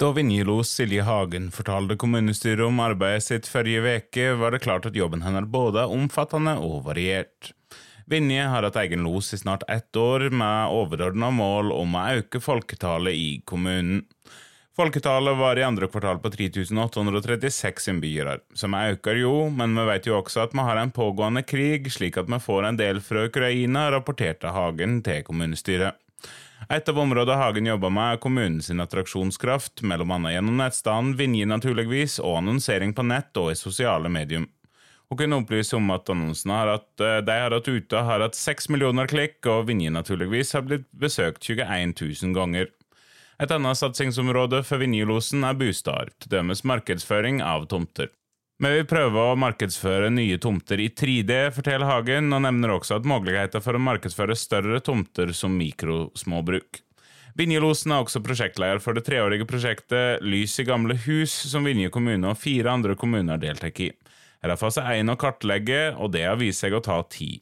Da Vinjelos Silje Hagen fortalte kommunestyret om arbeidet sitt forrige uke, var det klart at jobben hennes både er omfattende og variert. Vinje har hatt egen los i snart ett år, med overordna mål om å øke folketallet i kommunen. Folketallet var i andre kvartal på 3836 innbyggere, som øker jo, men vi vet jo også at vi har en pågående krig, slik at vi får en del fra Ukraina, rapporterte Hagen til kommunestyret. Et av områdene Hagen jobber med, er kommunens attraksjonskraft, mellom annet gjennom nettstedet Vinje naturligvis, og annonsering på nett og i sosiale medium. Hun kunne opplyse om at annonsene har hatt, eh, de har hatt ute har hatt 6 millioner klikk, og Vinje naturligvis har blitt besøkt 21 000 ganger. Et annet satsingsområde for Vinjelosen er bostader, til dømes markedsføring av tomter. Vi vil prøve å markedsføre nye tomter i 3D, forteller Hagen, og nevner også at muligheter for å markedsføre større tomter som mikrosmåbruk. Vinjelosen er også prosjektleder for det treårige prosjektet Lys i gamle hus, som Vinje kommune og fire andre kommuner deltar i. Her er fase én å kartlegge, og det har vist seg å ta tid.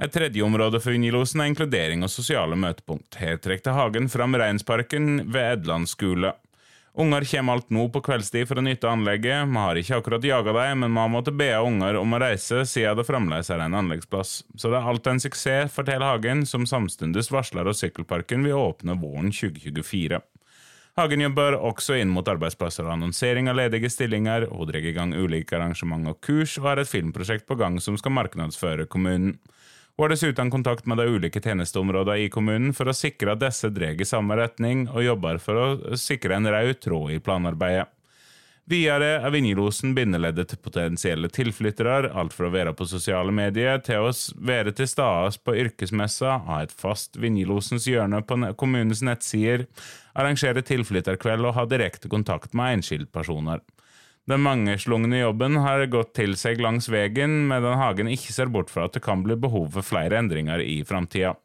Et tredje område for Vinjelosen er inkludering og sosiale møtepunkt. Her trekte Hagen fram Reinsparken ved Edland skole. Unger kommer alt nå på kveldstid for å nytte anlegget. Vi har ikke akkurat jaga dem, men vi har måttet be unger om å reise siden det fremdeles er en anleggsplass. Så det er alt en suksess, forteller Hagen, som samtidig varsler at sykkelparken vil åpne våren 2024. Hagen jobber også inn mot arbeidsplasser og annonsering av ledige stillinger, og drar i gang ulike arrangement og kurs, og har et filmprosjekt på gang som skal markedsføre kommunen. Hun har dessuten kontakt med de ulike tjenesteområdene i kommunen for å sikre at disse drar i samme retning, og jobber for å sikre en rød tråd i planarbeidet. Videre er Vinjelosen bindeleddet til potensielle tilflyttere, alt fra å være på sosiale medier til å være til stede på yrkesmessa, ha et fast Vinjelosens hjørne på kommunens nettsider, arrangere tilflytterkveld og ha direkte kontakt med enkeltpersoner. Den mangeslungne jobben har gått til seg langs veien, medan Hagen ikke ser bort fra at det kan bli behov for flere endringer i framtida.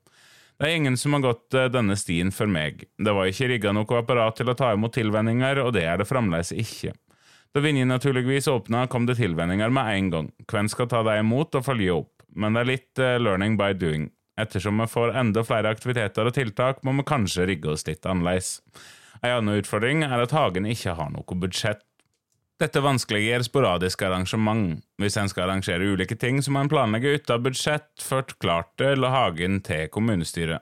Det er ingen som har gått eh, denne stien før meg. Det var ikke rigga noe apparat til å ta imot tilvenninger, og det er det fremdeles ikke. Da Vinje naturligvis åpna, kom det tilvenninger med en gang. Hvem skal ta deg imot og følge opp? Men det er litt uh, learning by doing. Ettersom vi får enda flere aktiviteter og tiltak, må vi kanskje rigge oss litt annerledes. En annen utfordring er at Hagen ikke har noe budsjett. Dette vanskeliggjør sporadiske arrangement. Hvis en skal arrangere ulike ting, så må en planlegge ut av budsjett, eller Hagen til kommunestyret.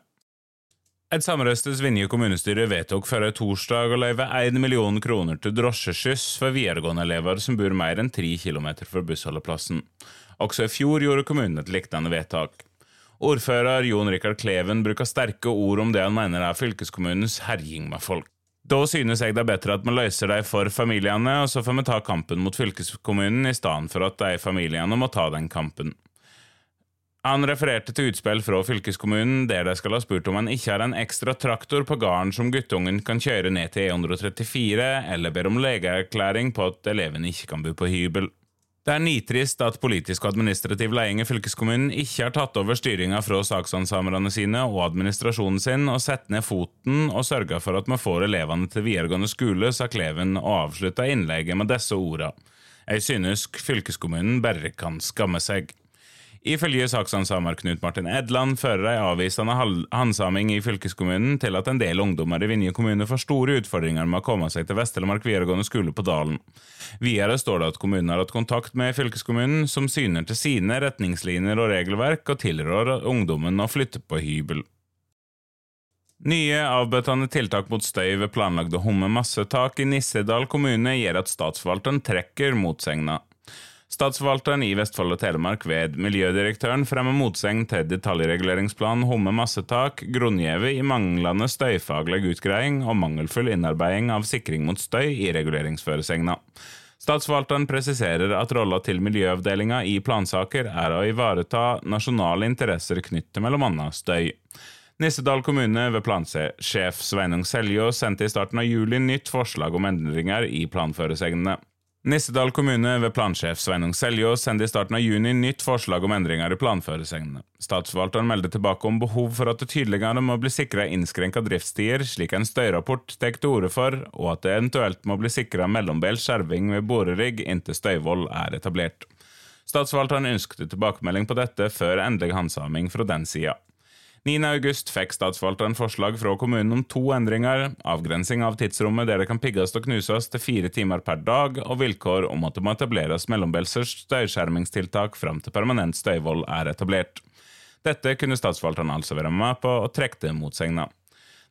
Et samrøstes Vinje kommunestyre vedtok forrige torsdag å løyve 1 million kroner til drosjeskyss for videregående elever som bor mer enn 3 kilometer fra bussholdeplassen. Også i fjor gjorde kommunen et lignende vedtak. Ordfører Jon Rikard Kleven bruker sterke ord om det han mener er fylkeskommunens herjing med folk. Da synes jeg det er bedre at vi løser dem for familiene, og så får vi ta kampen mot fylkeskommunen i stedet for at de familiene må ta den kampen. Han refererte til utspill fra fylkeskommunen der de skal ha spurt om han ikke har en ekstra traktor på gården som guttungen kan kjøre ned til E134, eller ber om legeerklæring på at eleven ikke kan bo på hybel. Det er nitrist at politisk og administrativ ledelse i fylkeskommunen ikke har tatt over styringa fra saksansamlerne sine og administrasjonen sin og satt ned foten og sørga for at vi får elevene til videregående skole, sa Kleven og avslutta innlegget med disse orda. Jeg synes fylkeskommunen bare kan skamme seg. Ifølge saksansamer Knut Martin Edland fører ei avvisende handsaming i fylkeskommunen til at en del ungdommer i Vinje kommune får store utfordringer med å komme seg til Vest-Telemark videregående skole på Dalen. Videre står det at kommunen har hatt kontakt med fylkeskommunen, som syner til sine retningslinjer og regelverk og tilrår ungdommen å flytte på hybel. Nye avbøtende tiltak mot støy ved planlagde hummermassetak i Nissedal kommune gjør at statsforvalteren trekker motsegna. Statsforvalteren i Vestfold og Telemark ved Miljødirektøren fremmer motsegn til detaljreguleringsplan Homme massetak, grunngjevet i manglende støyfaglig utgreiing og mangelfull innarbeiding av sikring mot støy i reguleringsføresegna. Statsforvalteren presiserer at rolla til miljøavdelinga i plansaker er å ivareta nasjonale interesser knyttet mellom bl.a. støy. Nissedal kommune ved plansjef Sveinung Seljå sendte i starten av juli nytt forslag om endringer i planføresegnene. Nissedal kommune ved plansjef Sveinung Seljås sendte i starten av juni nytt forslag om endringer i planføresegnene. Statsforvalteren meldte tilbake om behov for at det tydeligere må bli sikra innskrenka driftstider, slik en støyrapport tar til orde for, og at det eventuelt må bli sikra mellombels skjerving ved borerigg inntil støyvoll er etablert. Statsforvalteren ønsket tilbakemelding på dette før endelig handsaming fra den sida. 9.8 fikk statsforvalteren forslag fra kommunen om to endringer, avgrensing av tidsrommet der det kan pigges og knuses til fire timer per dag, og vilkår om at det må etableres mellombelsers støyskjermingstiltak fram til permanent støyvoll er etablert. Dette kunne statsforvalteren altså være med på, og trekke trekte motsegna.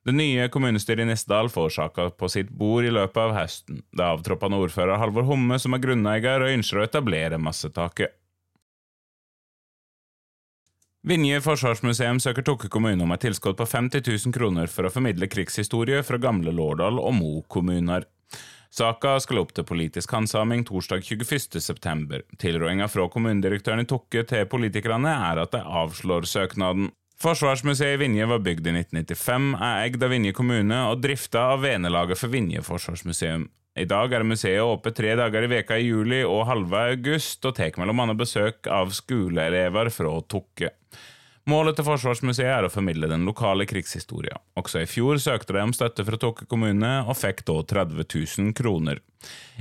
Det nye kommunestyret i Nissedal får saka på sitt bord i løpet av høsten. Det avtroppende ordfører Halvor Homme som er grunneier og ønsker å etablere massetaket. Vinje forsvarsmuseum søker Tokke kommune om et tilskudd på 50 000 kroner for å formidle krigshistorie fra gamle Lårdal og Mo kommuner. Saka skal opp til politisk handsaming torsdag 21.9. Tilrådinga fra kommunedirektøren i Tokke til politikerne er at de avslår søknaden. Forsvarsmuseet i Vinje var bygd i 1995, er eid av Vinje kommune og drifta av Venelaget for Vinje forsvarsmuseum. I dag er museet åpent tre dager i veka i juli og halve august, og tar annet besøk av skoleelever fra Tokke. Målet til Forsvarsmuseet er å formidle den lokale krigshistoria. Også i fjor søkte de om støtte fra Tokke kommune, og fikk da 30 000 kroner.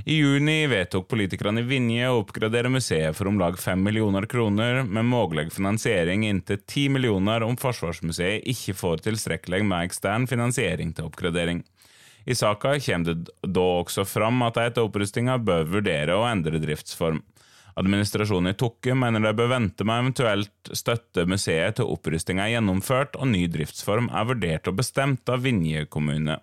I juni vedtok politikerne i Vinje å oppgradere museet for om lag 5 millioner kroner, med mulig finansiering inntil 10 millioner om Forsvarsmuseet ikke får tilstrekkelig med ekstern finansiering til oppgradering. I saka kommer det da også fram at de etter opprustinga bør vurdere å endre driftsform. Administrasjonen i Tokke mener de bør vente med eventuelt støtte museet til opprustinga er gjennomført og ny driftsform er vurdert og bestemt av Vinje kommune.